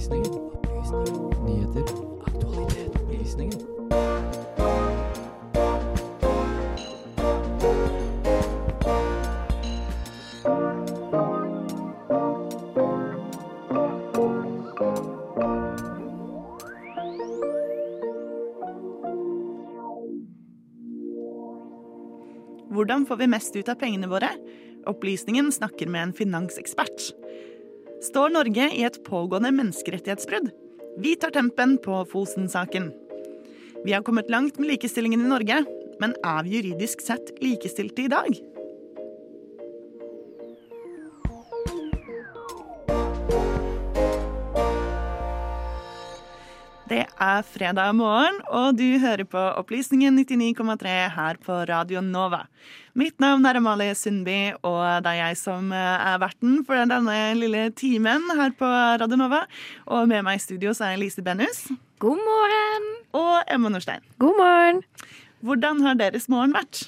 Opplysningen. Opplysninger. Nyheter. Aktualitet. Opplysningen. Hvordan får vi mest ut av pengene våre? Opplysningen snakker med en finansekspert. Står Norge i et pågående menneskerettighetsbrudd? Vi tar tempen på Fosen-saken. Vi har kommet langt med likestillingen i Norge, men er vi juridisk sett likestilte i dag? Er fredag morgen, og du hører på Opplysningen 99,3 her på Radio Nova. Mitt navn er Amalie Sundby, og det er jeg som er verten for denne lille timen her på Radio Nova. Og med meg i studio er Lise Benus God morgen! og Emma Norstein. God morgen. Hvordan har deres morgen vært?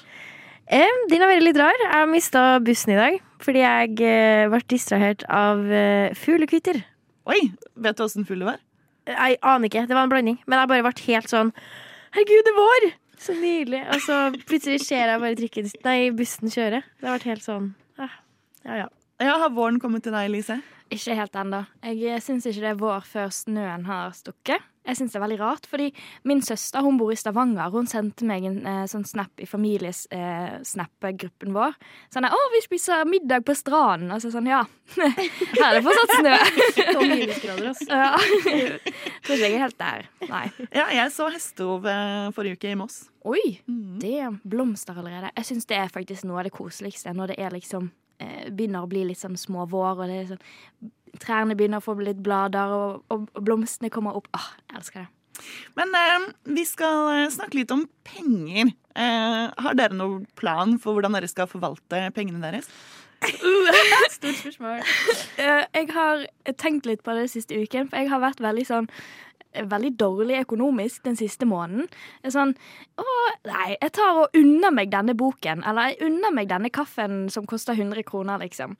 Eh, din er veldig litt rar. Jeg har mista bussen i dag fordi jeg eh, ble distrahert av eh, fuglekvitter. Oi, vet du åssen fugl det var? Jeg aner ikke, det var en blanding. Men jeg bare ble helt sånn Herregud, det er vår! Så nydelig. Og så plutselig ser jeg bare trikken, nei, bussen kjøre. Det har vært helt sånn ah, Ja, ja. Ja, Har våren kommet til deg, Lise? Ikke helt ennå. Jeg syns ikke det er vår før snøen har stukket. Jeg syns det er veldig rart, fordi min søster hun bor i Stavanger. Hun sendte meg en eh, sånn snap i familiesnap-gruppen eh, vår. Sånn 'Å, vi spiser middag på stranden.' Og så sånn, ja. Her er det fortsatt snø. Minusgrader, altså. ja. Tror ikke jeg er helt der. Nei. Ja, jeg så hestehov eh, forrige uke i Moss. Oi, det er blomster allerede. Jeg syns det er faktisk noe av det koseligste når det er liksom eh, begynner å bli litt sånn små vår, og det er sånn Trærne begynner å få litt blader, og, og, og blomstene kommer opp. Åh, jeg elsker det. Men eh, vi skal eh, snakke litt om penger. Eh, har dere noen plan for hvordan dere skal forvalte pengene deres? Stort spørsmål. Eh, jeg har tenkt litt på det siste uken, for jeg har vært veldig sånn Veldig dårlig økonomisk den siste måneden. Er Sånn Å, nei, jeg tar og unner meg denne boken. Eller jeg unner meg denne kaffen som koster 100 kroner, liksom.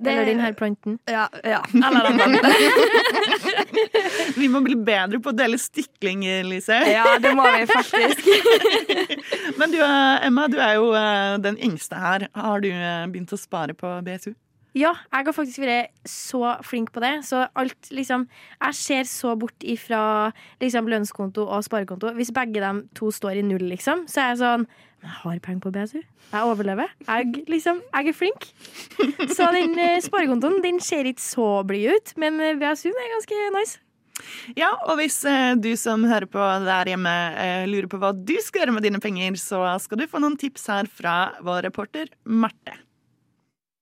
Det- Eller den her planten. Ja, ja. Eller den planten. Vi må bli bedre på å dele stikling, Lise. Ja, det må vi faktisk. Men du, eh, Emma, du er jo eh, den yngste her. Har du eh, begynt å spare på BSU? Ja, jeg har faktisk vært så flink på det. Så alt liksom Jeg ser så bort ifra liksom, lønnskonto og sparekonto. Hvis begge de to står i null, liksom, så er jeg sånn jeg har penger på BSU. Jeg overlever. Jeg, liksom, jeg er flink. Så den eh, sparekontoen den ser ikke så blid ut, men eh, BSU er ganske nice. Ja, og hvis eh, du som hører på der hjemme eh, lurer på hva du skal gjøre med dine penger, så skal du få noen tips her fra vår reporter Marte.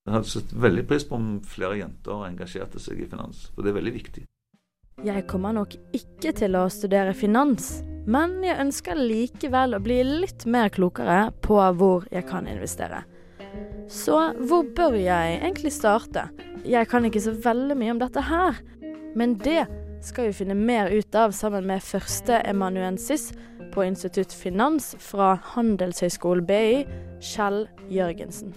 Jeg hadde satt veldig pris på om flere jenter engasjerte seg i finans, for det er veldig viktig. Jeg kommer nok ikke til å studere finans, men jeg ønsker likevel å bli litt mer klokere på hvor jeg kan investere. Så hvor bør jeg egentlig starte? Jeg kan ikke så veldig mye om dette her, men det skal vi finne mer ut av sammen med første emanuensis på Institutt Finans fra Handelshøyskolen BI, Kjell Jørgensen.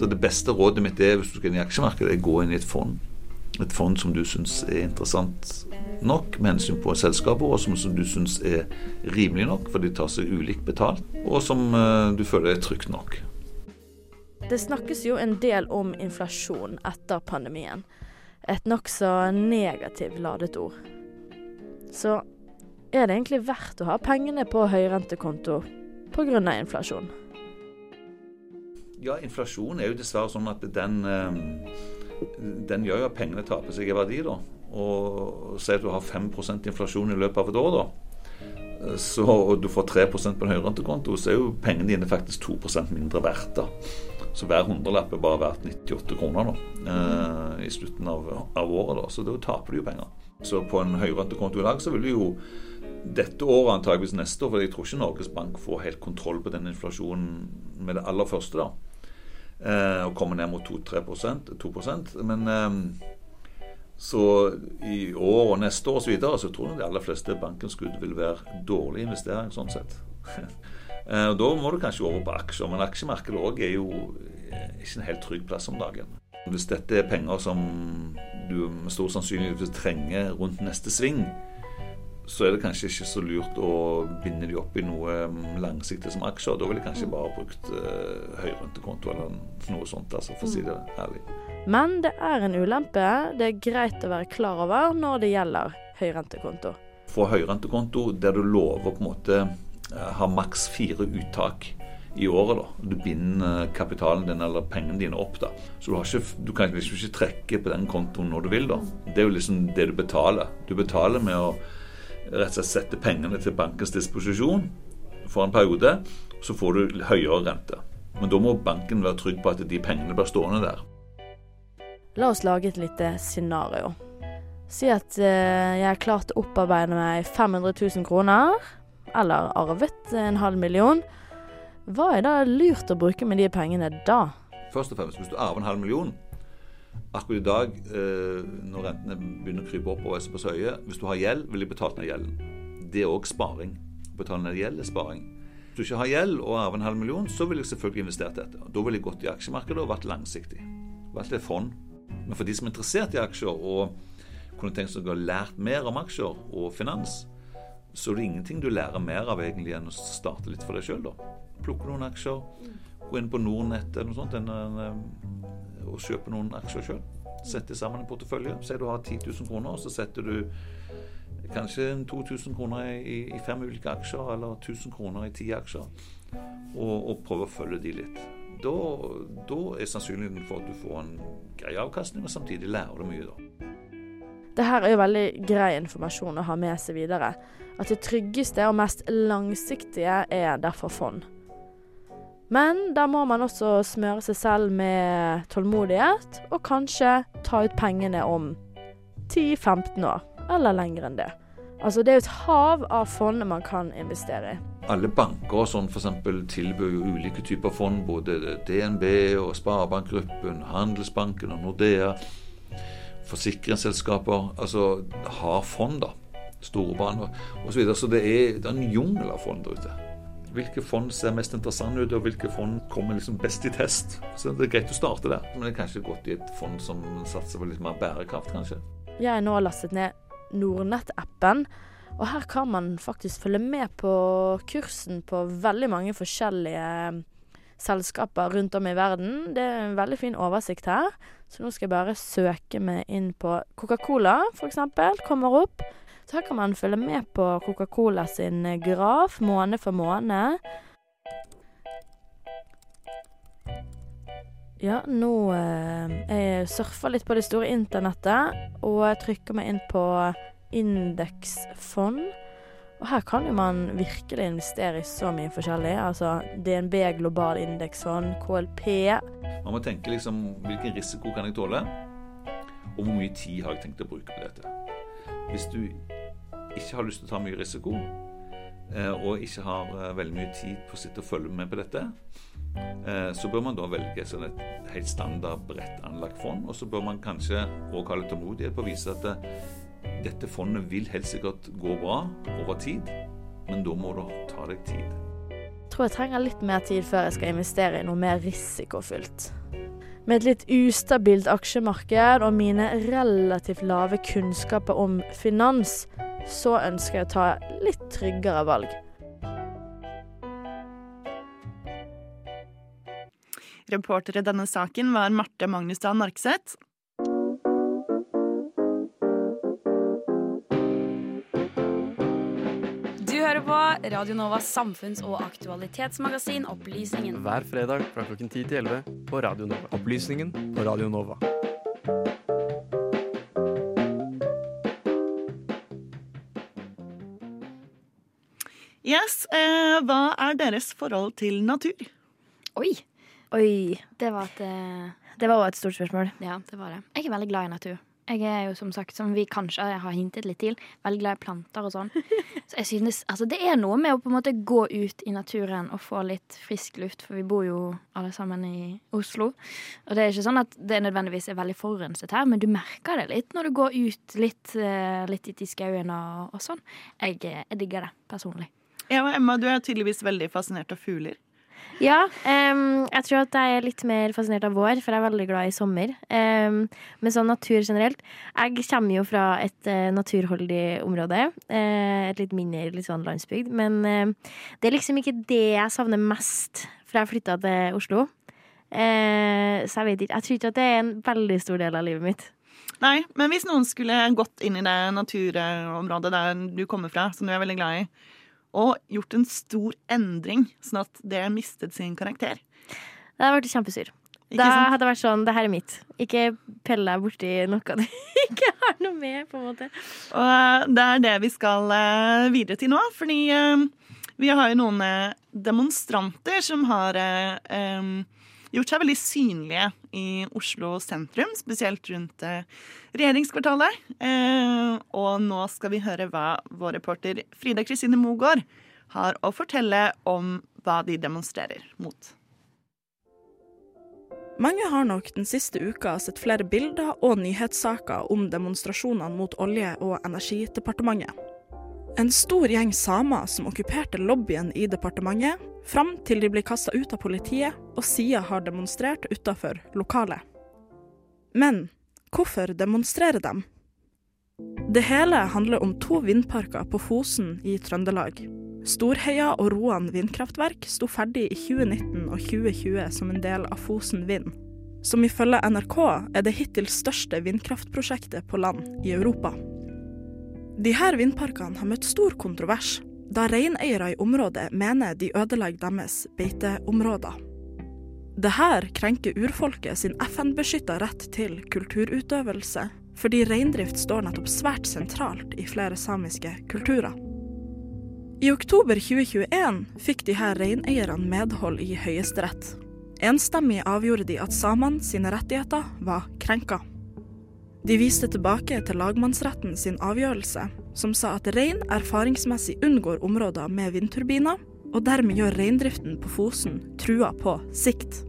Så Det beste rådet mitt er hvis du skal inn i aksjemarkedet, er gå inn i et fond. Et fond som du syns er interessant nok med hensyn på selskapet, og som, som du syns er rimelig nok, for de tar seg ulikt betalt, og som uh, du føler er trygt nok. Det snakkes jo en del om inflasjon etter pandemien. Et nokså negativt ladet ord. Så er det egentlig verdt å ha pengene på høyrentekonto pga. inflasjon? Ja, inflasjon er jo dessverre sånn at den, eh, den gjør jo at pengene taper seg i verdi, da. Og si at du har 5% inflasjon i løpet av et år, da. Så, og du får 3% på en høyrentekonto, så er jo pengene dine faktisk 2 mindre verdt. da. Så hver hundrelapp er bare verdt 98 kroner da, eh, i slutten av, av året. da, Så da taper du jo penger. Så på en høyrentekonto i dag så vil du jo dette året, antageligvis neste år, for jeg tror ikke Norges Bank får helt kontroll på den inflasjonen med det aller første. da, Og kommer ned mot 2-3% 2% Men eh, så i år og neste år og så, videre, så tror jeg de aller fleste bankinnskudd vil være dårlig investering sånn sett. Eh, og Da må du kanskje over på aksjer, men aksjemarkedet òg er jo eh, ikke en helt trygg plass om dagen. Hvis dette er penger som du med stor sannsynlighet trenger rundt neste sving, så er det kanskje ikke så lurt å binde de opp i noe mm, langsiktig som aksjer. Da ville jeg kanskje bare brukt uh, høyrentekonto eller noe sånt, altså, for å si det ærlig. Men det er en ulempe det er greit å være klar over når det gjelder høyrentekonto. Få høyrentekonto der du lover på en måte uh, ha maks fire uttak i året. da. Du binder kapitalen din eller pengene dine opp. da. Så du, ikke, du kan liksom ikke trekke på den kontoen når du vil. da. Det er jo liksom det du betaler. Du betaler med å rett og slett sette pengene til bankens disposisjon for en periode, så får du høyere rente. Men da må banken være trygg på at de pengene blir stående der. La oss lage et lite scenario. Si at eh, jeg har klart å opparbeide meg 500 000 kroner, eller arvet en halv million. Hva er da lurt å bruke med de pengene da? Først og fremst, hvis du arver en halv million, akkurat i dag, eh, når rentene begynner å krype oppover på søye Hvis du har gjeld, vil jeg betale ned gjelden. Det er òg sparing. Betale ned gjeld er sparing. Hvis du ikke har gjeld og arver en halv million, så vil jeg selvfølgelig investert dette. Da vil jeg gått i aksjemarkedet og vært langsiktig. Valgt et fond. Men for de som er interessert i aksjer og kunne tenkt seg å ha lært mer om aksjer og finans, så er det ingenting du lærer mer av egentlig enn å starte litt for deg sjøl. Plukke noen aksjer, gå inn på Nordnett eller noe sånt, en, en, og kjøpe noen aksjer sjøl. Sette sammen en portefølje. Si du har 10 000 kroner, så setter du kanskje 2000 kroner i, i, fem ulike aksjer, eller 1000 kroner i ti aksjer, og, og prøve å følge de litt. Da, da er sannsynligheten for at du får en grei avkastning, og samtidig lærer du mye. da. Det her er jo veldig grei informasjon å ha med seg videre. At det tryggeste og mest langsiktige er derfor fond. Men da må man også smøre seg selv med tålmodighet, og kanskje ta ut pengene om 10-15 år, eller lenger enn det. Altså Det er jo et hav av fond man kan investere i. Alle banker og sånn f.eks. tilbyr jo ulike typer fond. Både DNB og Sparebankgruppen, Handelsbanken og Nordea. Forsikringsselskaper altså har fond, da. Store baner osv. Så, videre. så det er, det er en jungel av fond der ute hvilke fond ser mest interessante ut, og hvilke fond kommer liksom best i test. Så det er greit å starte der. Men det er kanskje godt i et fond som satser på litt mer bærekraft, kanskje. Jeg har nå lastet ned Nordnett-appen, og her kan man faktisk følge med på kursen på veldig mange forskjellige eh, selskaper rundt om i verden. Det er en veldig fin oversikt her. Så nå skal jeg bare søke meg inn på Coca-Cola, f.eks. Kommer opp. Her kan man følge med på Coca-Cola sin eh, graf måned for måned. Ja, nå eh, Jeg surfer litt på det store internettet, og trykker meg inn på indeksfond. Og her kan jo man virkelig investere i så mye forskjellig. Altså DNB global indeksfond, KLP. Man må tenke liksom hvilken risiko kan jeg tåle, og hvor mye tid har jeg tenkt å bruke på dette. Hvis du ikke har lyst til å ta mye risiko, eh, og ikke har eh, veldig mye tid på å sitte og følge med på dette, eh, så bør man da velge sånn et helt standard, bredt anlagt fond. Og så bør man kanskje òg ha litt tålmodighet på å vise at dette fondet vil helt sikkert gå bra over tid, men da må du ta deg tid. Jeg tror jeg trenger litt mer tid før jeg skal investere i noe mer risikofylt. Med et litt ustabilt aksjemarked og mine relativt lave kunnskaper om finans, så ønsker jeg å ta litt tryggere valg. Reporter i denne saken var Marte Magnusdal Narkseth. Radio Novas samfunns- og aktualitetsmagasin Opplysningen. Hver fredag fra klokken 10 til 11 på Radio Nova. Opplysningen på Radio Nova. Yes, eh, Hva er deres forhold til natur? Oi. Oi. Det var, et, eh, det var også et stort spørsmål. Ja, det var det. Jeg er veldig glad i natur. Jeg er jo som sagt, som vi kanskje har hintet litt til, veldig glad i planter og sånn. Så jeg synes, altså Det er noe med å på en måte gå ut i naturen og få litt frisk luft, for vi bor jo alle sammen i Oslo. Og det er ikke sånn at det nødvendigvis er veldig forurenset her, men du merker det litt når du går ut litt, eh, litt i skauen og, og sånn. Jeg, jeg digger det personlig. Ja, Emma, du er tydeligvis veldig fascinert av fugler. Ja, um, jeg tror at jeg er litt mer fascinert av vår, for jeg er veldig glad i sommer. Um, men sånn natur generelt. Jeg kommer jo fra et uh, naturholdig område. Uh, et litt mindre litt sånn landsbygd. Men uh, det er liksom ikke det jeg savner mest fra jeg flytta til Oslo. Så jeg vet ikke. Jeg tror ikke at det er en veldig stor del av livet mitt. Nei, men hvis noen skulle gått inn i det naturområdet der du kommer fra, som du er veldig glad i, og gjort en stor endring, sånn at det mistet sin karakter Det hadde vært kjempesyr. Ikke Da hadde det vært sånn, det her er mitt. Ikke pell deg borti noe du ikke har noe med, på en måte. Og eh, det er det vi skal eh, videre til nå, fordi eh, vi har jo noen demonstranter som har em, gjort seg veldig synlige i Oslo sentrum, spesielt rundt eh, regjeringskvartalet. Eh, og nå skal vi høre hva vår reporter Frida Kristine Mogård har å fortelle om hva de demonstrerer mot. Mange har nok den siste uka sett flere bilder og nyhetssaker om demonstrasjonene mot Olje- og energidepartementet. En stor gjeng samer som okkuperte lobbyen i departementet, fram til de ble kasta ut av politiet og siden har demonstrert utafor lokalet. Men hvorfor demonstrerer de? Det hele handler om to vindparker på Fosen i Trøndelag. Storheia og Roan vindkraftverk sto ferdig i 2019 og 2020 som en del av Fosen Vind, som ifølge NRK er det hittil største vindkraftprosjektet på land i Europa. De her vindparkene har møtt stor kontrovers, da reineiere i området mener de ødelegger deres beiteområder. Dette krenker urfolket sin FN-beskytta rett til kulturutøvelse, fordi reindrift står nettopp svært sentralt i flere samiske kulturer. I oktober 2021 fikk de her reineierne medhold i Høyesterett. Enstemmig avgjorde de at samene sine rettigheter var krenka. De viste tilbake til lagmannsretten sin avgjørelse, som sa at rein erfaringsmessig unngår områder med vindturbiner, og dermed gjør reindriften på Fosen trua på sikt.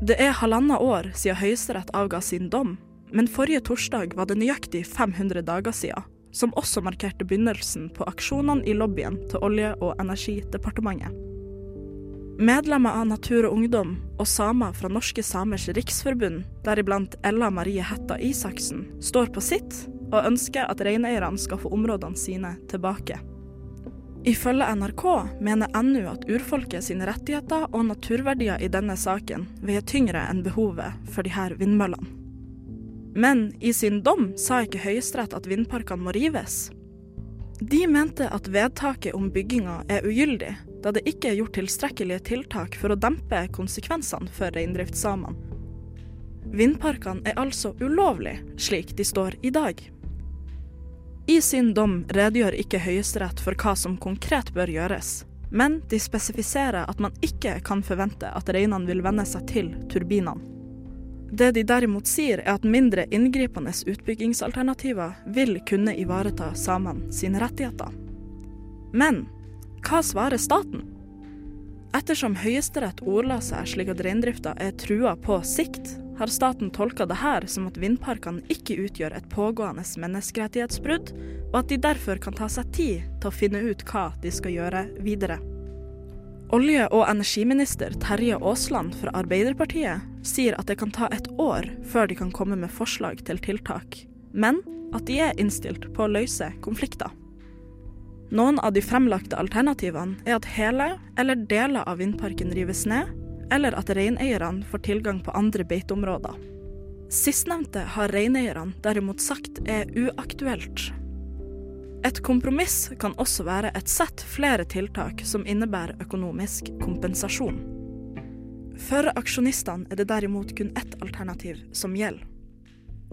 Det er halvannet år siden Høyesterett avga sin dom, men forrige torsdag var det nøyaktig 500 dager siden, som også markerte begynnelsen på aksjonene i lobbyen til Olje- og energidepartementet. Medlemmer av Natur og Ungdom og samer fra Norske Samers Riksforbund, deriblant Ella Marie Hetta Isaksen, står på sitt og ønsker at reineierne skal få områdene sine tilbake. Ifølge NRK mener NU at urfolket sine rettigheter og naturverdier i denne saken veier tyngre enn behovet for her vindmøllene. Men i sin dom sa ikke Høyesterett at vindparkene må rives. De mente at vedtaket om bygginga er ugyldig, da det ikke er gjort tilstrekkelige tiltak for å dempe konsekvensene for reindriftssamene. Vindparkene er altså ulovlige slik de står i dag. I sin dom redegjør ikke Høyesterett for hva som konkret bør gjøres, men de spesifiserer at man ikke kan forvente at reinene vil venne seg til turbinene. Det de derimot sier, er at mindre inngripende utbyggingsalternativer vil kunne ivareta samene sine rettigheter. Men hva svarer staten? Ettersom Høyesterett ordla seg slik at reindrifta er trua på sikt, har staten tolka det her som at vindparkene ikke utgjør et pågående menneskerettighetsbrudd, og at de derfor kan ta seg tid til å finne ut hva de skal gjøre videre. Olje- og energiminister Terje Aasland fra Arbeiderpartiet sier at det kan ta et år før de kan komme med forslag til tiltak, men at de er innstilt på å løse konflikter. Noen av de fremlagte alternativene er at hele eller deler av vindparken rives ned, eller at reineierne får tilgang på andre beiteområder. Sistnevnte har reineierne derimot sagt er uaktuelt. Et kompromiss kan også være et sett flere tiltak som innebærer økonomisk kompensasjon. For aksjonistene er det derimot kun ett alternativ som gjelder.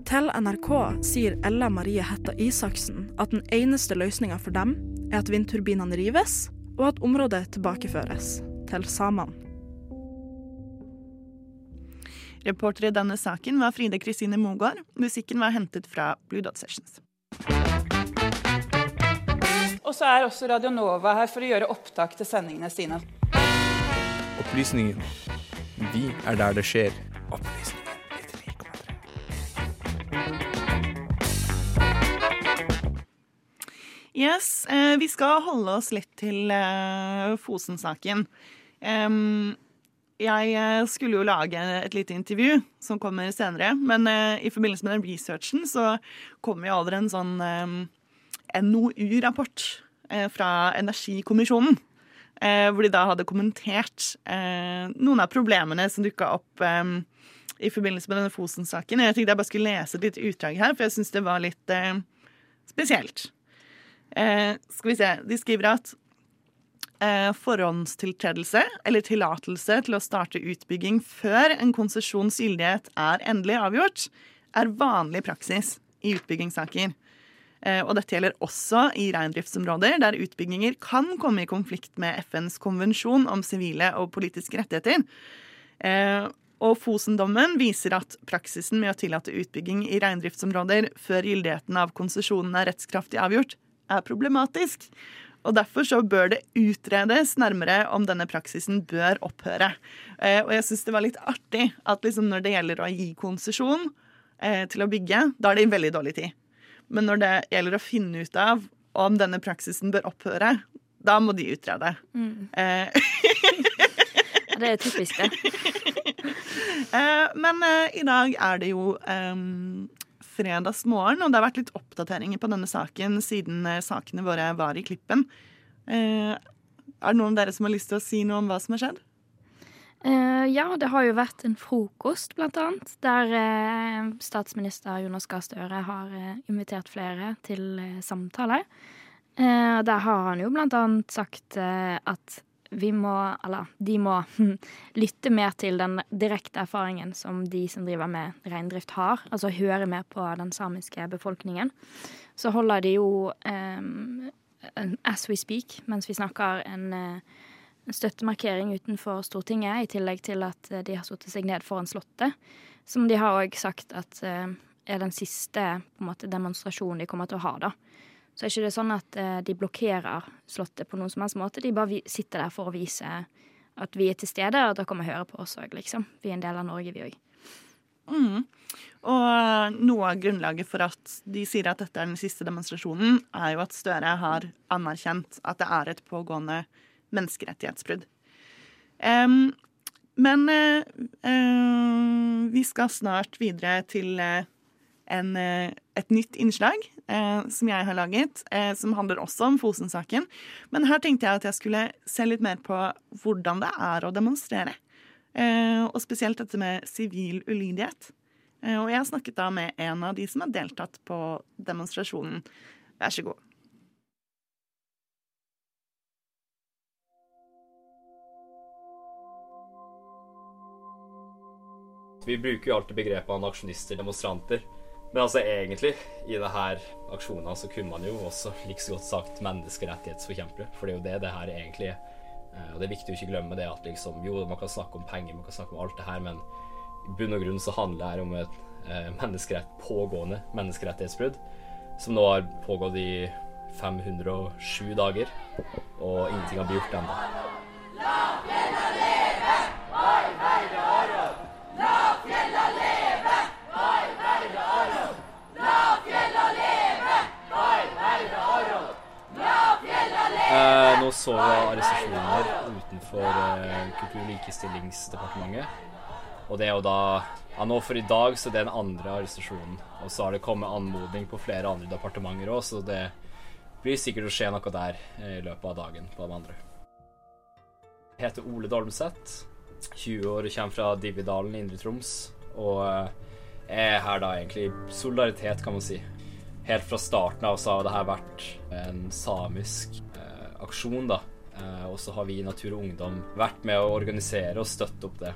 Til NRK sier Ella Marie Hetta Isaksen at den eneste løsninga for dem er at vindturbinene rives, og at området tilbakeføres til samene. Reporter i denne saken var Fride Kristine Mogård. Musikken var hentet fra Blue Dot Sessions. Og så er også Radio Nova her for å gjøre opptak til sendingene sine. Opplysningen. Vi er der det skjer. Yes, eh, vi skal holde oss litt til eh, Fosen-saken. Jeg eh, skulle jo lage et lite intervju som kommer senere, men i forbindelse med den researchen så kom vi over en sånn NOU-rapport fra Energikommisjonen. Hvor de da hadde kommentert noen av problemene som dukka opp i forbindelse med denne Fosen-saken. Jeg tenkte jeg bare skulle lese et lite utdrag her, for jeg syns det var litt spesielt. Eh, skal vi se. De skriver at eh, forhåndstiltredelse eller tillatelse til å starte utbygging før en konsesjons gyldighet er endelig avgjort, er vanlig praksis i utbyggingssaker. Eh, og dette gjelder også i reindriftsområder der utbygginger kan komme i konflikt med FNs konvensjon om sivile og politiske rettigheter. Eh, og Fosen-dommen viser at praksisen med å tillate utbygging i reindriftsområder før gyldigheten av konsesjonen er rettskraftig avgjort, er problematisk. Og Derfor så bør det utredes nærmere om denne praksisen bør opphøre. Eh, og jeg syns det var litt artig at liksom når det gjelder å gi konsesjon eh, til å bygge, da er det veldig dårlig tid. Men når det gjelder å finne ut av om denne praksisen bør opphøre, da må de utrede. Mm. Eh, det er typisk, det. Men i dag er det jo fredagsmorgen, og det har vært litt oppdateringer på denne saken siden eh, sakene våre var i klippen. Eh, er det noen av dere som har lyst til å si noe om hva som har skjedd? Eh, ja, det har jo vært en frokost, blant annet, der statsminister Jonas Gahr Støre har invitert flere til samtale. Der har han jo blant annet sagt at vi må, eller de må, lytte mer til den direkte erfaringen som de som driver med reindrift har. Altså høre mer på den samiske befolkningen. Så holder de jo, um, as we speak, mens vi snakker, en en støttemarkering utenfor Stortinget, i tillegg til at eh, de har satt seg ned foran Slottet. Som de har òg sagt at uh, er den siste måte, demonstrasjonen de kommer til å ha. da. Så er ikke det sånn at eh, de blokkerer Slottet på noen som helst måte. De bare sitter der for å vise at vi er til stede, og at dere kommer høre på oss òg, liksom. Vi er en del av Norge, vi òg. Mm. Og eh, noe av grunnlaget for at de sier at dette er den siste demonstrasjonen, er jo at Støre har anerkjent at det er et pågående menneskerettighetsbrudd. Um, men uh, uh, vi skal snart videre til eh, en, eh, et nytt innslag eh, som jeg har laget, eh, som handler også om Fosen-saken. Men her tenkte jeg at jeg skulle se litt mer på hvordan det er å demonstrere. Eh, og spesielt dette med sivil ulydighet. Eh, og jeg har snakket da med en av de som har deltatt på demonstrasjonen. Vær så god. Vi bruker jo alltid begrepene aksjonister, demonstranter. Men altså egentlig, i det her aksjonene så kunne man jo også like så godt sagt menneskerettighetsforkjempere. For det er jo det det her egentlig er. Eh, Og det er viktig å ikke glemme det at liksom, jo, man kan snakke om penger, man kan snakke om alt det her, men i bunn og grunn så handler det her om et eh, menneskerett, pågående menneskerettighetsbrudd som nå har pågått i 507 dager, og ingenting har blitt gjort ennå. Så vi arrestasjoner utenfor eh, Kultur- og likestillingsdepartementet. Og det er jo da ja, Nå for i dag så det er den andre arrestasjonen. Og så har det kommet anmodning på flere andre departementer òg, så det blir sikkert å skje noe der eh, i løpet av dagen på de andre. Jeg heter Ole Dolmseth. 20 år, kommer fra Dividalen i Indre Troms. Og eh, er her da egentlig i solidaritet, kan man si. Helt fra starten av så har det her vært en samisk aksjon, da. Eh, og så har vi i Natur og Ungdom vært med å organisere og støtte opp det.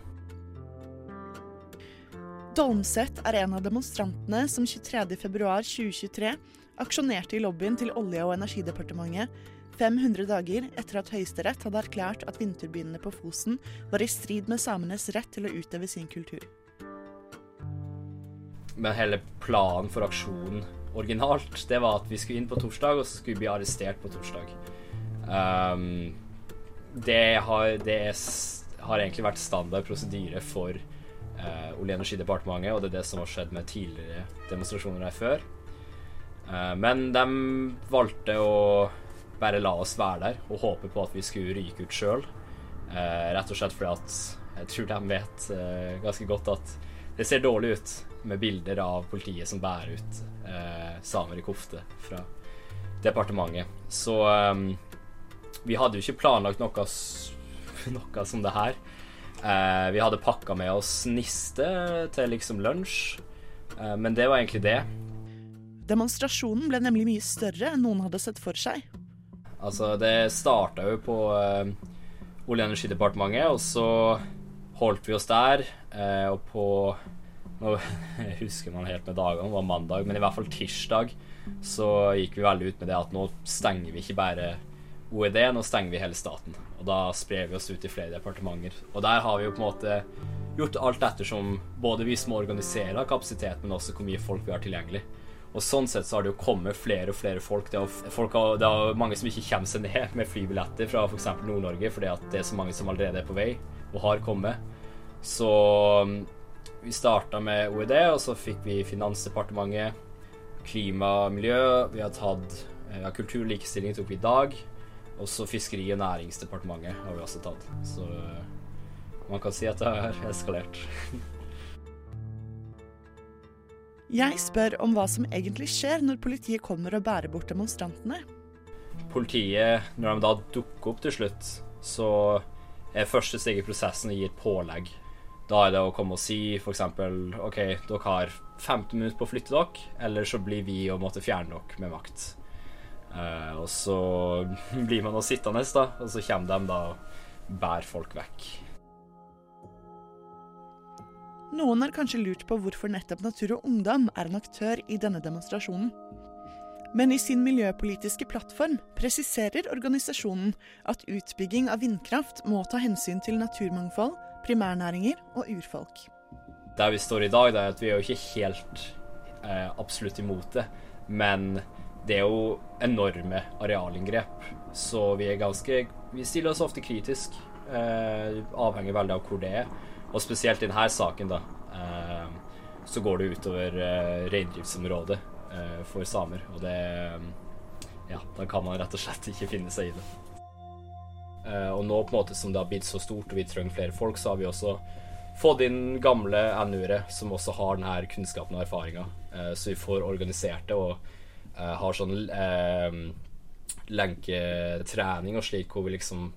Dolmseth er en av demonstrantene som 23.2.2023 aksjonerte i lobbyen til Olje- og energidepartementet 500 dager etter at Høyesterett hadde erklært at vindturbinene på Fosen var i strid med samenes rett til å utøve sin kultur. Men hele planen for aksjonen originalt, det var at vi skulle inn på torsdag, og så skulle vi bli arrestert på torsdag. Ehm, det har, det er, har egentlig vært standard prosedyre for uh, Olje- og energidepartementet, og det er det som har skjedd med tidligere demonstrasjoner her før. Uh, men de valgte å bare la oss være der og håpe på at vi skulle ryke ut sjøl. Uh, rett og slett fordi at jeg tror de vet eh, ganske godt at det ser dårlig ut med bilder av politiet som bærer ut eh, samer i kofte fra departementet. Så eh, vi hadde jo ikke planlagt noe, noe som det her. Eh, vi hadde pakka med oss niste til liksom lunsj, eh, men det var egentlig det. Demonstrasjonen ble nemlig mye større enn noen hadde sett for seg. Altså, det starta jo på eh, Olje- og energidepartementet, og så holdt vi oss der. Eh, og på Nå husker man helt med dagene, det var mandag, men i hvert fall tirsdag så gikk vi veldig ut med det at nå stenger vi ikke bare OED, nå stenger vi hele staten. Og da sprer vi oss ut i flere departementer. Og der har vi jo på en måte gjort alt ettersom både vi som organiserer kapasitet, men også hvor mye folk vi har tilgjengelig. Og sånn sett så har det jo kommet flere og flere folk. Det er, folk har, det er mange som ikke kommer seg ned med flybilletter fra f.eks. Nord-Norge, fordi at det er så mange som allerede er på vei og har kommet. Så um, vi starta med OED, og så fikk vi Finansdepartementet, klima og miljø. Vi har tatt ja, kultur og likestilling tok vi i dag. Og så Fiskeri- og næringsdepartementet har vi også tatt. Så man kan si at det har eskalert. Jeg spør om hva som egentlig skjer når politiet kommer og bærer bort demonstrantene. Politiet, når de da dukker opp til slutt, så er første steg i prosessen å gi et pålegg. Da er det å komme og si f.eks.: OK, dere har 15 minutter på å flytte dere, eller så blir vi å måtte fjerne dere med makt. Uh, og så blir man nå sittende, da, og så kommer de da og bærer folk vekk. Noen har kanskje lurt på hvorfor nettopp Natur og Ungdom er en aktør i denne demonstrasjonen. Men i sin miljøpolitiske plattform presiserer organisasjonen at utbygging av vindkraft må ta hensyn til naturmangfold, primærnæringer og urfolk. Der vi står i dag, er at vi er jo ikke helt eh, absolutt imot det. Men det er jo enorme arealinngrep, så vi er ganske Vi stiller oss ofte kritisk. Eh, avhenger veldig av hvor det er. Og spesielt i denne saken, da, eh, så går det utover eh, reindriftsområdet eh, for samer. Og det Ja, da kan man rett og slett ikke finne seg i det. Eh, og nå på en måte som det har blitt så stort og vi trenger flere folk, så har vi også fått inn gamle NU-ere som også har denne kunnskapen og erfaringa. Eh, så vi får organisert det og eh, har sånn lenketrening og slik hvor vi liksom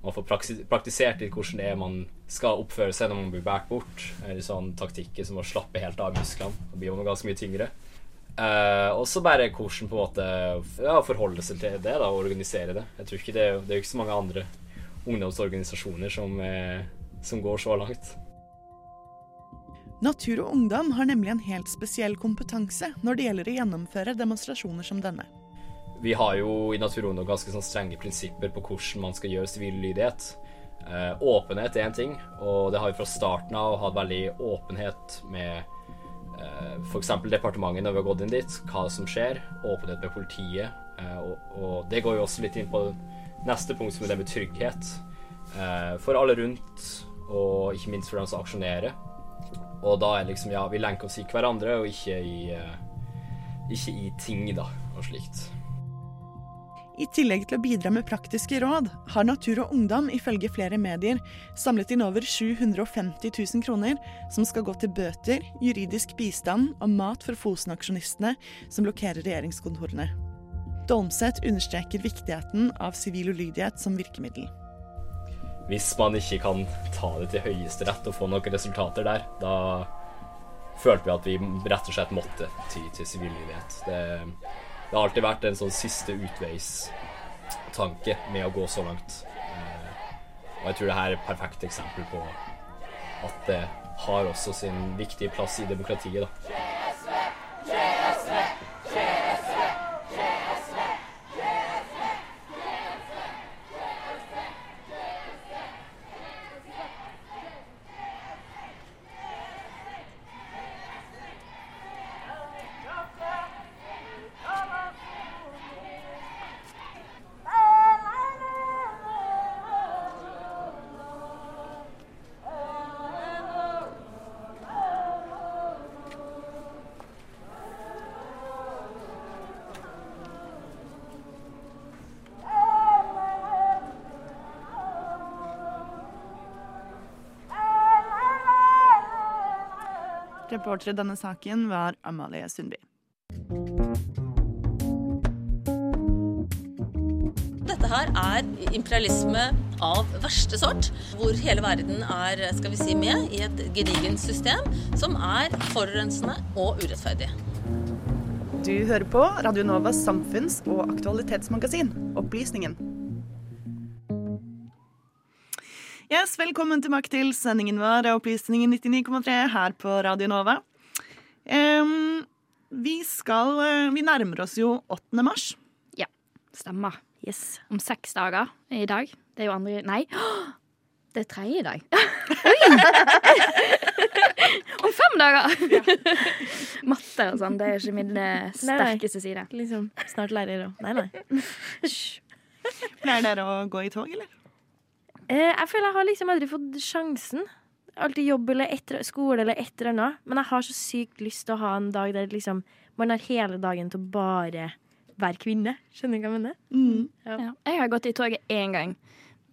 man får praktisert litt hvordan det er man skal oppføre seg når man blir båret bort. Eller sånn taktikker som å slappe helt av musklene. Da blir man ganske mye tyngre. Uh, og så bare hvordan på en måte ja, forholde seg til det da, og organisere det. Jeg tror ikke det, det er jo ikke så mange andre ungdomsorganisasjoner som, uh, som går så langt. Natur og Ungdom har nemlig en helt spesiell kompetanse når det gjelder å gjennomføre demonstrasjoner som denne. Vi har jo i Natur og Ungdom ganske sånn strenge prinsipper på hvordan man skal gjøre sivil lydighet. Eh, åpenhet er en ting, og det har vi fra starten av hatt veldig åpenhet med eh, f.eks. departementet når vi har gått inn dit, hva som skjer. Åpenhet med politiet. Eh, og, og, det går jo også litt inn på neste punkt, som er det med trygghet. Eh, for alle rundt, og ikke minst for dem som aksjonerer. Og da er liksom, ja, vi lenker oss i hverandre, og ikke i, ikke i ting, da, og slikt. I tillegg til å bidra med praktiske råd, har Natur og Ungdom ifølge flere medier samlet inn over 750 000 kroner som skal gå til bøter, juridisk bistand og mat for Fosen-aksjonistene som blokkerer regjeringskontorene. Dolmseth understreker viktigheten av sivil ulydighet som virkemiddel. Hvis man ikke kan ta det til Høyesterett og få noen resultater der, da følte vi at vi rett og slett måtte ty til sivil. Det det har alltid vært en sånn siste utveistanke med å gå så langt. Og jeg tror det her er et perfekt eksempel på at det har også sin viktige plass i demokratiet. da. Reporter i denne saken var Amalie Sundby. Dette her er imperialisme av verste sort, hvor hele verden er skal vi si, med i et gedigent system som er forurensende og urettferdig. Du hører på Radio Novas samfunns- og aktualitetsmagasin, Opplysningen. Yes, velkommen tilbake til sendingen vår av Opplysningen 99,3 her på Radio Nova. Um, vi skal Vi nærmer oss jo 8. mars. Ja, stemmer. Yes. Om seks dager i dag. Det er jo andre Nei, det er tredje dag. Om fem dager! Matte og sånn, det er ikke min eh, sterkeste side. Liksom snart lærer å Nei, nei. Pleier dere å gå i tog, eller? Eh, jeg føler jeg har liksom aldri fått sjansen. Alltid jobb eller etter, skole eller et eller annet. Men jeg har så sykt lyst til å ha en dag der liksom man har hele dagen til å bare være kvinne. Skjønner du hva jeg mener? Mm. Ja. Ja. Jeg har gått i toget én gang.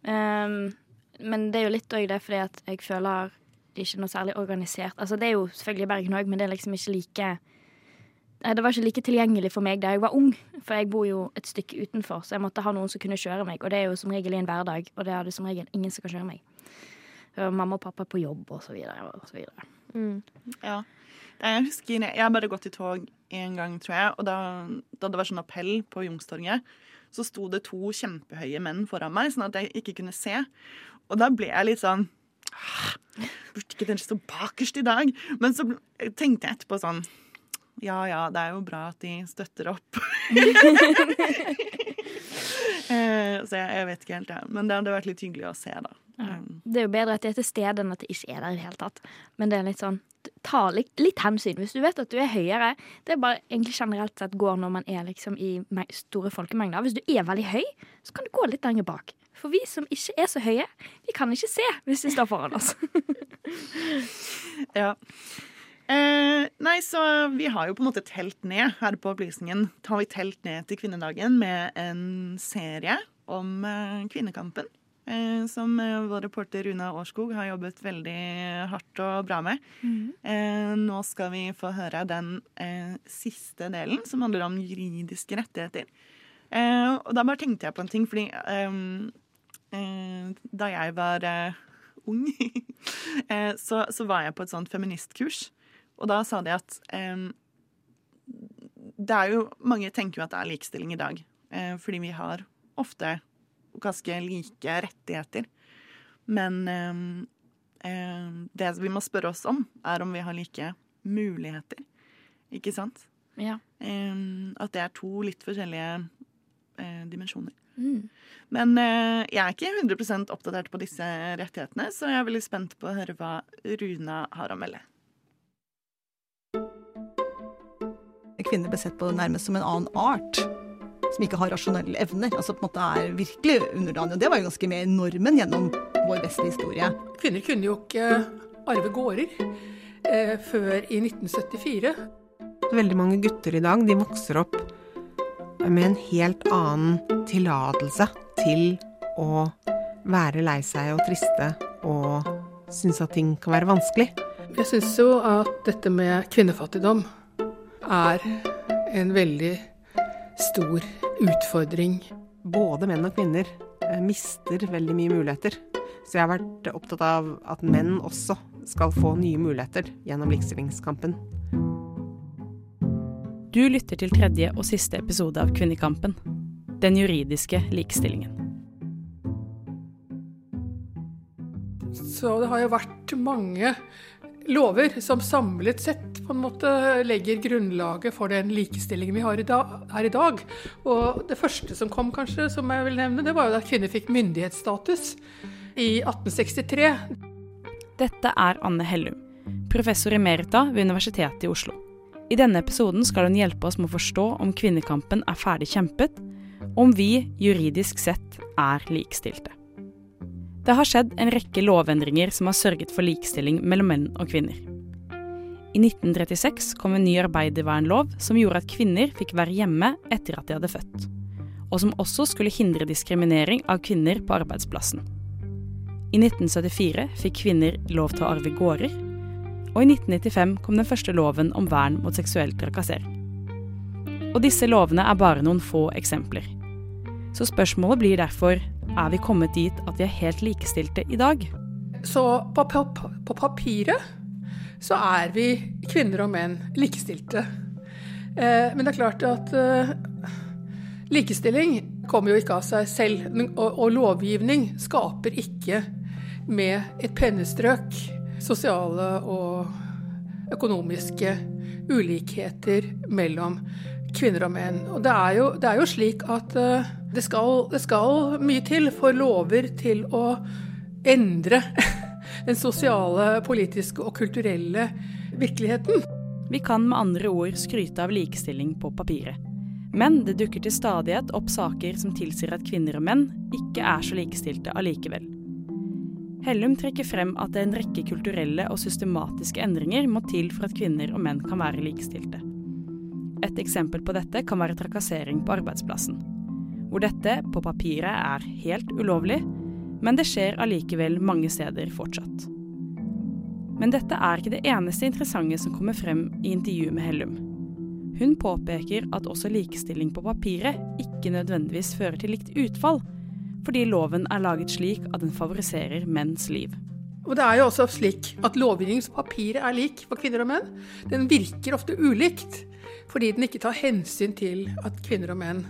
Um, men det er jo litt òg det fordi at jeg føler det ikke er noe særlig organisert. Altså Det er jo selvfølgelig Bergen òg, men det er liksom ikke like Det var ikke like tilgjengelig for meg da jeg var ung, for jeg bor jo et stykke utenfor, så jeg måtte ha noen som kunne kjøre meg, og det er jo som regel i en hverdag, og det er det som regel ingen som kan kjøre meg. Mamma og pappa er på jobb, og så videre, og så videre. Mm. Ja. Jeg husker, jeg har bare gått i tog én gang, tror jeg. Og da, da, det var sånn appell på Youngstorget, så sto det to kjempehøye menn foran meg, sånn at jeg ikke kunne se. Og da ble jeg litt sånn Burde ikke den stå bakerst i dag? Men så tenkte jeg etterpå sånn Ja ja, det er jo bra at de støtter opp. så jeg, vet ikke helt, jeg. Men det hadde vært litt hyggelig å se, da. Ja. Det er jo bedre at det er til stede enn at det ikke er der i det hele tatt. Men det er litt sånn ta litt, litt, hensyn. Hvis du vet at du er høyere, det er bare egentlig generelt sett går når man er liksom i store folkemengder. Hvis du er veldig høy, så kan du gå litt lenger bak. For vi som ikke er så høye, vi kan ikke se hvis de står foran oss. ja. Eh, nei, så vi har jo på en måte telt ned her på Opplysningen. Har vi telt ned til kvinnedagen med en serie om eh, kvinnekampen. Eh, som eh, vår reporter Runa Årskog har jobbet veldig hardt og bra med. Mm. Eh, nå skal vi få høre den eh, siste delen, som handler om juridiske rettigheter. Eh, og da bare tenkte jeg på en ting, fordi da jeg var ung, så, så, var jeg på et sånt feministkurs. Og da sa de at det er jo Mange tenker jo at det er likestilling i dag, fordi vi har ofte ganske like rettigheter. Men eh, det vi må spørre oss om, er om vi har like muligheter. Ikke sant? Ja. Eh, at det er to litt forskjellige eh, dimensjoner. Mm. Men eh, jeg er ikke 100% oppdatert på disse rettighetene, så jeg er veldig spent på å høre hva Runa har å melde. Kvinner ble sett på nærmest som en annen art som ikke har rasjonelle evner. altså på en måte er virkelig underdanige. Det var jo ganske med normen gjennom vår vestlige historie. Kvinner kunne jo ikke arve gårder eh, før i 1974. Veldig mange gutter i dag de vokser opp med en helt annen tillatelse til å være lei seg og triste og synes at ting kan være vanskelig. Jeg syns jo at dette med kvinnefattigdom er en veldig stor utfordring. Både menn og kvinner eh, mister veldig mye muligheter. Så jeg har vært opptatt av at menn også skal få nye muligheter gjennom likestillingskampen. Du lytter til tredje og siste episode av Kvinnekampen. Den juridiske likestillingen. Så det har jo vært mange lover som samlet sett på en måte legger grunnlaget for den likestillingen vi har i dag, her i dag. Og det første som kom, kanskje, som jeg vil nevne, det var jo at kvinner fikk myndighetsstatus i 1863. Dette er Anne Hellum, professor emerita ved Universitetet i Oslo. I denne episoden skal hun hjelpe oss med å forstå om kvinnekampen er ferdig kjempet, om vi juridisk sett er likestilte. Det har skjedd en rekke lovendringer som har sørget for likestilling mellom menn og kvinner. I 1936 kom en ny arbeidervernlov som gjorde at kvinner fikk være hjemme etter at de hadde født, og som også skulle hindre diskriminering av kvinner på arbeidsplassen. I 1974 fikk kvinner lov til å arve gårder. Og i 1995 kom den første loven om vern mot seksuell trakassering. Og disse lovene er bare noen få eksempler. Så spørsmålet blir derfor er vi kommet dit at vi er helt likestilte i dag? Så på, på, på papiret så er vi kvinner og menn likestilte. Eh, men det er klart at eh, likestilling kommer jo ikke av seg selv. Og, lovgivning skaper ikke med et pennestrøk sosiale og økonomiske ulikheter mellom kvinner og menn. Og det er jo, det er jo slik at uh, det, skal, det, skal, mye til for lover til å endre den sosiale, politiske og kulturelle virkeligheten. Vi kan med andre ord skryte av likestilling på papiret. Men det dukker til stadighet opp saker som tilsier at kvinner og menn ikke er så likestilte allikevel. Hellum trekker frem at det er en rekke kulturelle og systematiske endringer må til for at kvinner og menn kan være likestilte. Et eksempel på dette kan være trakassering på arbeidsplassen. Hvor dette på papiret er helt ulovlig, men det skjer allikevel mange steder fortsatt. Men dette er ikke det eneste interessante som kommer frem i intervjuet med Hellum. Hun påpeker at også likestilling på papiret ikke nødvendigvis fører til likt utfall, fordi loven er laget slik at den favoriserer menns liv. Og det er jo også slik at lovgivningspapiret er lik for kvinner og menn. Den virker ofte ulikt fordi den ikke tar hensyn til at kvinner og menn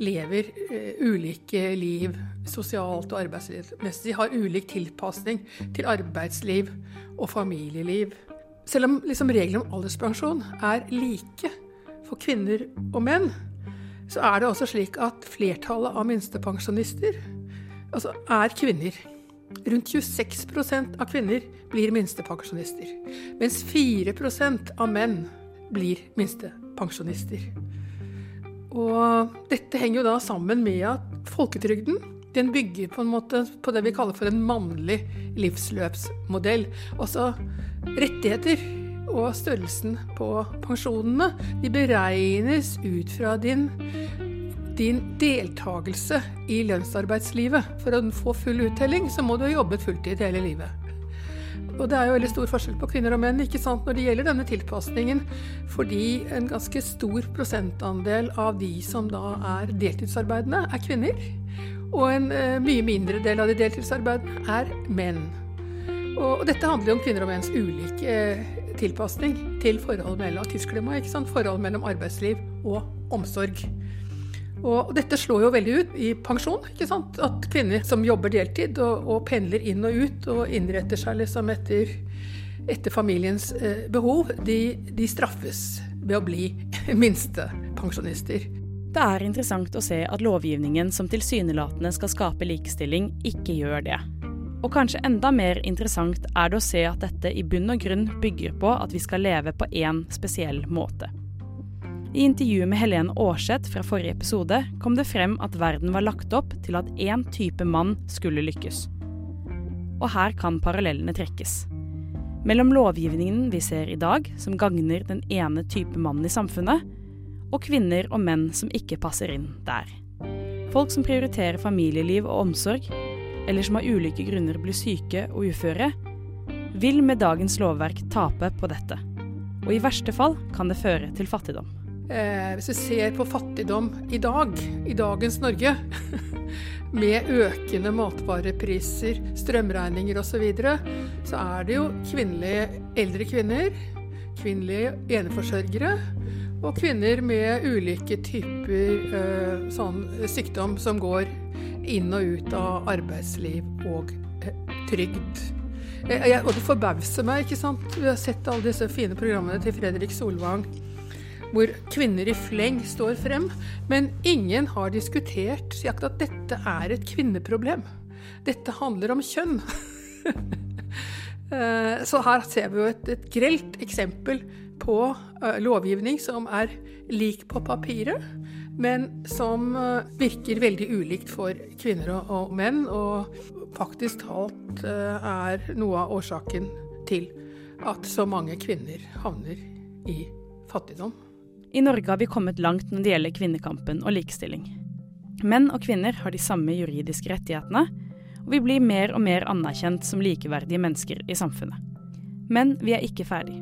lever uh, ulike liv sosialt og arbeidslivsmessig, har ulik tilpasning til arbeidsliv og familieliv. Selv om liksom, reglene om alderspensjon er like for kvinner og menn, så er det også slik at flertallet av minstepensjonister altså er kvinner. Rundt 26% av kvinner blir minstepensjonister, mens 4% av menn blir minstepensjonister. Og dette henger jo da sammen med at folketrygden den bygger på en måte på det vi kaller for en mannlig livsløpsmodell. Altså rettigheter og størrelsen på pensjonene de beregnes ut fra din, din deltakelse i lønnsarbeidslivet. For å få full uttelling så må du ha jobbet fulltid hele livet. Og det er jo veldig stor forskjell på kvinner og menn ikke sant, når det gjelder denne tilpasningen. Fordi en ganske stor prosentandel av de som da er deltidsarbeidende, er kvinner. Og en eh, mye mindre del av de deltidsarbeidende er menn. Og, og dette handler jo om kvinner og menns ulike eh, tilpasning til forhold mellom tidsklemma, forhold mellom arbeidsliv og omsorg. Og dette slår jo veldig ut i pensjon. ikke sant? At kvinner som jobber deltid og, og pendler inn og ut og innretter seg liksom etter, etter familiens eh, behov, de, de, straffes ved å bli minstepensjonister. Det er interessant å se at lovgivningen som tilsynelatende skal skape likestilling, ikke gjør det. Og kanskje enda mer interessant er det å se at dette i bunn og grunn bygger på at vi skal leve på én spesiell måte. I intervjuet med Helene Aarseth fra forrige episode kom det frem at verden var lagt opp til at én type mann skulle lykkes. Og her kan parallellene trekkes. Mellom lovgivningen vi ser i dag, som gagner den ene type mannen i samfunnet, og kvinner og menn som ikke passer inn der. Folk som prioriterer familieliv og omsorg, eller som av ulike grunner blir syke og uføre, vil med dagens lovverk tape på dette. Og i verste fall kan det føre til fattigdom. Eh, hvis vi ser på fattigdom i dag, i dagens Norge, med økende matvarepriser, strømregninger osv., så, videre, så er det jo kvinnelige eldre kvinner, kvinnelige eneforsørgere og kvinner med ulike typer eh, sånn sykdom som går inn og ut av arbeidsliv og eh, trygd. Jeg, og det forbauser meg, ikke sant. Vi har sett alle disse fine programmene til Fredrik Solvang hvor kvinner i fleng står frem. Men ingen har diskutert sagt at dette er et kvinneproblem. Dette handler om kjønn. Eh, så her ser vi jo et, et grelt eksempel på uh, lovgivning som er lik på papiret, men som uh, virker veldig ulikt for kvinner og, og menn, og faktisk talt er noe av årsaken til at så mange kvinner havner i fattigdom. I Norge har vi kommet langt når det gjelder kvinnekampen og likestilling. Menn og kvinner har de samme juridiske rettighetene, og vi blir mer og mer anerkjent som likeverdige mennesker i samfunnet. Men vi er ikke ferdig.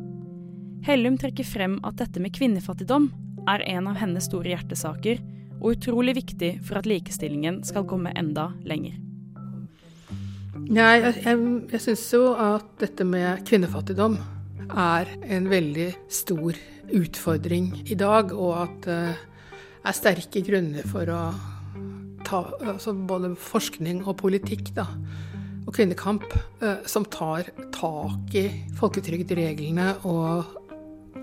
Hellum trekker frem at dette med kvinnefattigdom er en av hennes store hjertesaker, og utrolig viktig for at likestillingen skal komme enda lenger. Nei, jeg, jeg, jeg syns jo at dette med kvinnefattigdom er en veldig stor utfordring i dag, og at det er sterke grunner for å ta altså både forskning og politikk da, og kvinnekamp eh, som tar tak i folketrygdreglene og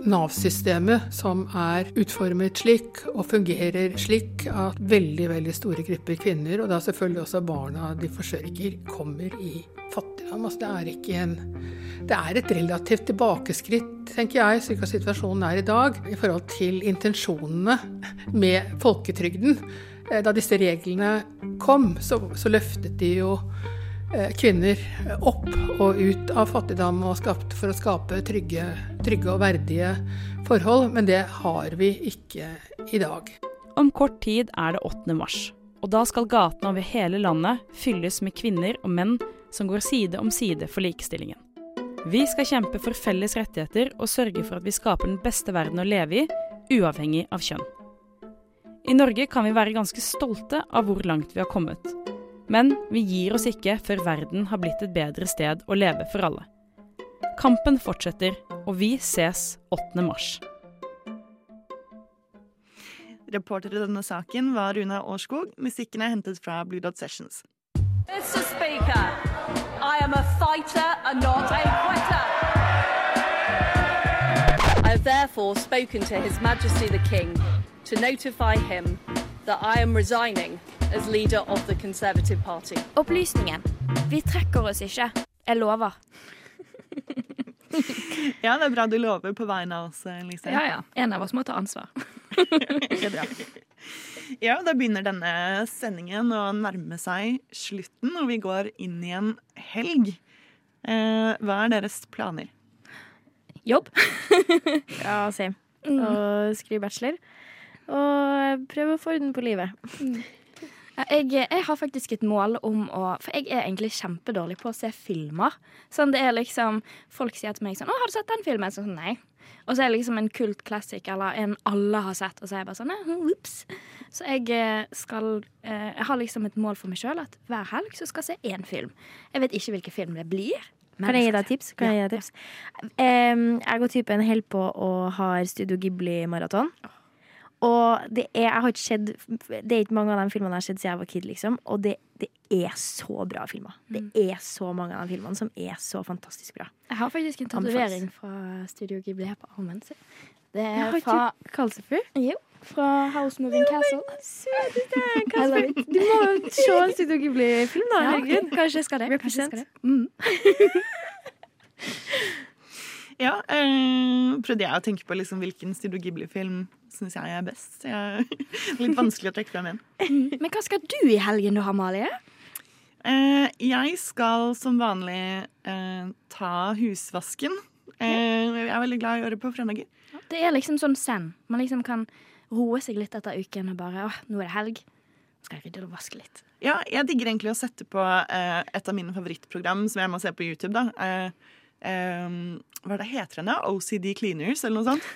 Nav-systemet som er utformet slik og fungerer slik at veldig veldig store grupper kvinner, og da selvfølgelig også barna de forsørger, kommer i fattigdom. Altså det, er ikke en, det er et relativt tilbakeskritt, tenker jeg, slik at situasjonen er i dag, i forhold til intensjonene med folketrygden. Eh, Da disse reglene kom, så, så løftet de jo eh, kvinner opp og ut av fattigdom og skapt for å skape trygge, trygge og verdige forhold, men det har vi ikke i dag. Om kort tid er det 8. mars, og da skal gatene over hele landet fylles med kvinner og menn som går side om side for likestillingen. Vi skal kjempe for felles rettigheter og sørge for at vi skaper den beste verden å leve i, uavhengig av kjønn. I Norge kan vi være ganske stolte av hvor langt vi har kommet. Men vi gir oss ikke før verden har blitt et bedre sted å leve for alle. Kampen fortsetter, og vi ses 8. mars. Reporter i denne saken var Runa Årskog. Musikken er hentet fra Blue Dot Sessions. Mr. Speaker, I am a fighter and not a quitter. I have therefore spoken to His Majesty the King to notify him that I am resigning as leader of the Conservative Party. Opplysningen. Vi trekker oss ikke. Jeg lover. Ja, det er bra du lover på vegne av oss, Lise. Ja, ja. En av oss må ta ansvar. Det er bra. Ja, da begynner denne sendingen å nærme seg slutten, og vi går inn i en helg. Eh, hva er deres planer? Jobb. Ja, same. Mm. Og skrive bachelor. Og prøve å få orden på livet. Ja, Jeg, jeg har faktisk et mål om å For jeg er egentlig kjempedårlig på å se filmer. Sånn det er liksom Folk sier til meg sånn 'Å, har du sett den filmen?' Sånn, nei. Og så er det liksom en kult classic eller en alle har sett, og så er jeg bare sånn Ops. Så jeg eh, skal eh, Jeg har liksom et mål for meg sjøl at hver helg så skal jeg se én film. Jeg vet ikke hvilken film det blir. men Kan jeg gi deg tips? Kan jeg gi deg tips? Em, jeg og typen holder på og har Studio Ghibli-maraton. Og det er, jeg har ikke sett Det er ikke mange av de filmene jeg har sett siden jeg var kid, liksom. Og det, det er så bra filmer. Det er så mange av de filmene som er så fantastisk bra. Jeg har faktisk en tatovering fra Studio Ghibli her på armen. Det er fra Kalsefru. Jo, fra House Moving Castle. Søteste. Du må jo se en Studio Ghibli-film, da. Ja. Kanskje jeg skal det. Kanskje jeg skal det. Mm. Ja, øh, prøvde jeg å tenke på liksom hvilken Studio Ghibli-film syns jeg er best. Jeg, litt vanskelig å trekke frem igjen. Men hva skal du i helgen da, Amalie? Eh, jeg skal som vanlig eh, ta husvasken. Eh, jeg er veldig glad i å gjøre det på fredager. Det er liksom sånn zen. Man liksom kan roe seg litt etter uken og bare åh, nå er det helg. Nå skal jeg rydde og vaske litt. Ja, jeg digger egentlig å sette på eh, et av mine favorittprogram som jeg må se på YouTube. da. Eh, eh, hva er det heter den? da? OCD Cleaners, eller noe sånt?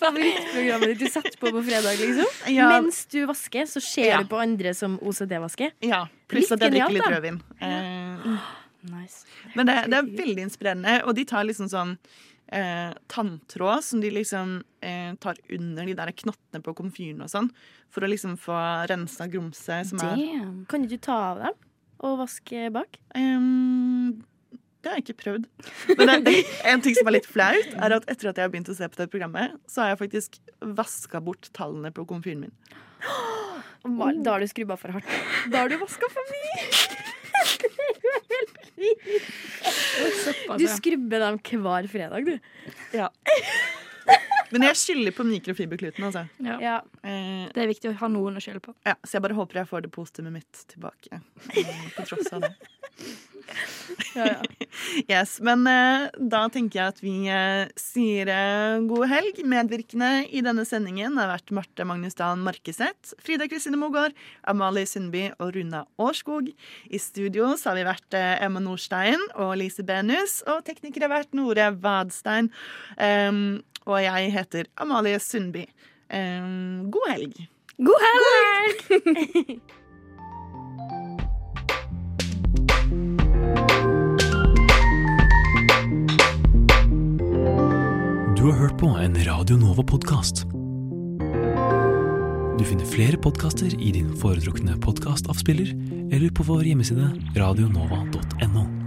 Favorittprogrammet ditt du satte på på fredag, liksom? Ja. Mens du vasker, så ser Ja. du på andre som OCD-vasker. Ja, pluss at jeg drikker litt da. rødvin. Uh, Nice. Men det, det er veldig inspirerende, og de tar liksom sånn eh, tanntråd som de liksom eh, tar under de der knottene på komfyren og sånn, for å liksom få rensa grumset som er Damn. Kan ikke du ta av dem og vaske bak? Um, det har jeg ikke prøvd. Men det, en ting som er litt flaut, er at etter at jeg har begynt å se på det programmet, så har jeg faktisk vaska bort tallene på komfyren min. Oh, Da har du skrubba for hardt. Da har du vaska for mye! Du skrubber dem hver fredag, du. Ja. Men jeg skylder på mikrofiberkluten, altså. Ja. ja. Det er viktig å ha noen å skylde på. ja, så jeg bare håper jeg får det positive mitt tilbake. eh, På tross av det. Yes, Men eh, da tenker jeg at vi eh, sier eh, god helg. Medvirkende i denne sendingen har vært Marte Magnus Dahlen Markeseth, Frida Kristine Mogård, Amalie Sundby og Runa Årskog. I studio så har vi vært eh, Emma Nordstein og Lise Benus, og teknikere har vært Nore Vadstein. Um, og jeg heter Amalie Sundby. Um, god helg. God helg! Du har hørt på en Radio Nova-podkast. Du finner flere podkaster i din foretrukne podkastavspiller eller på vår hjemmeside radionova.no.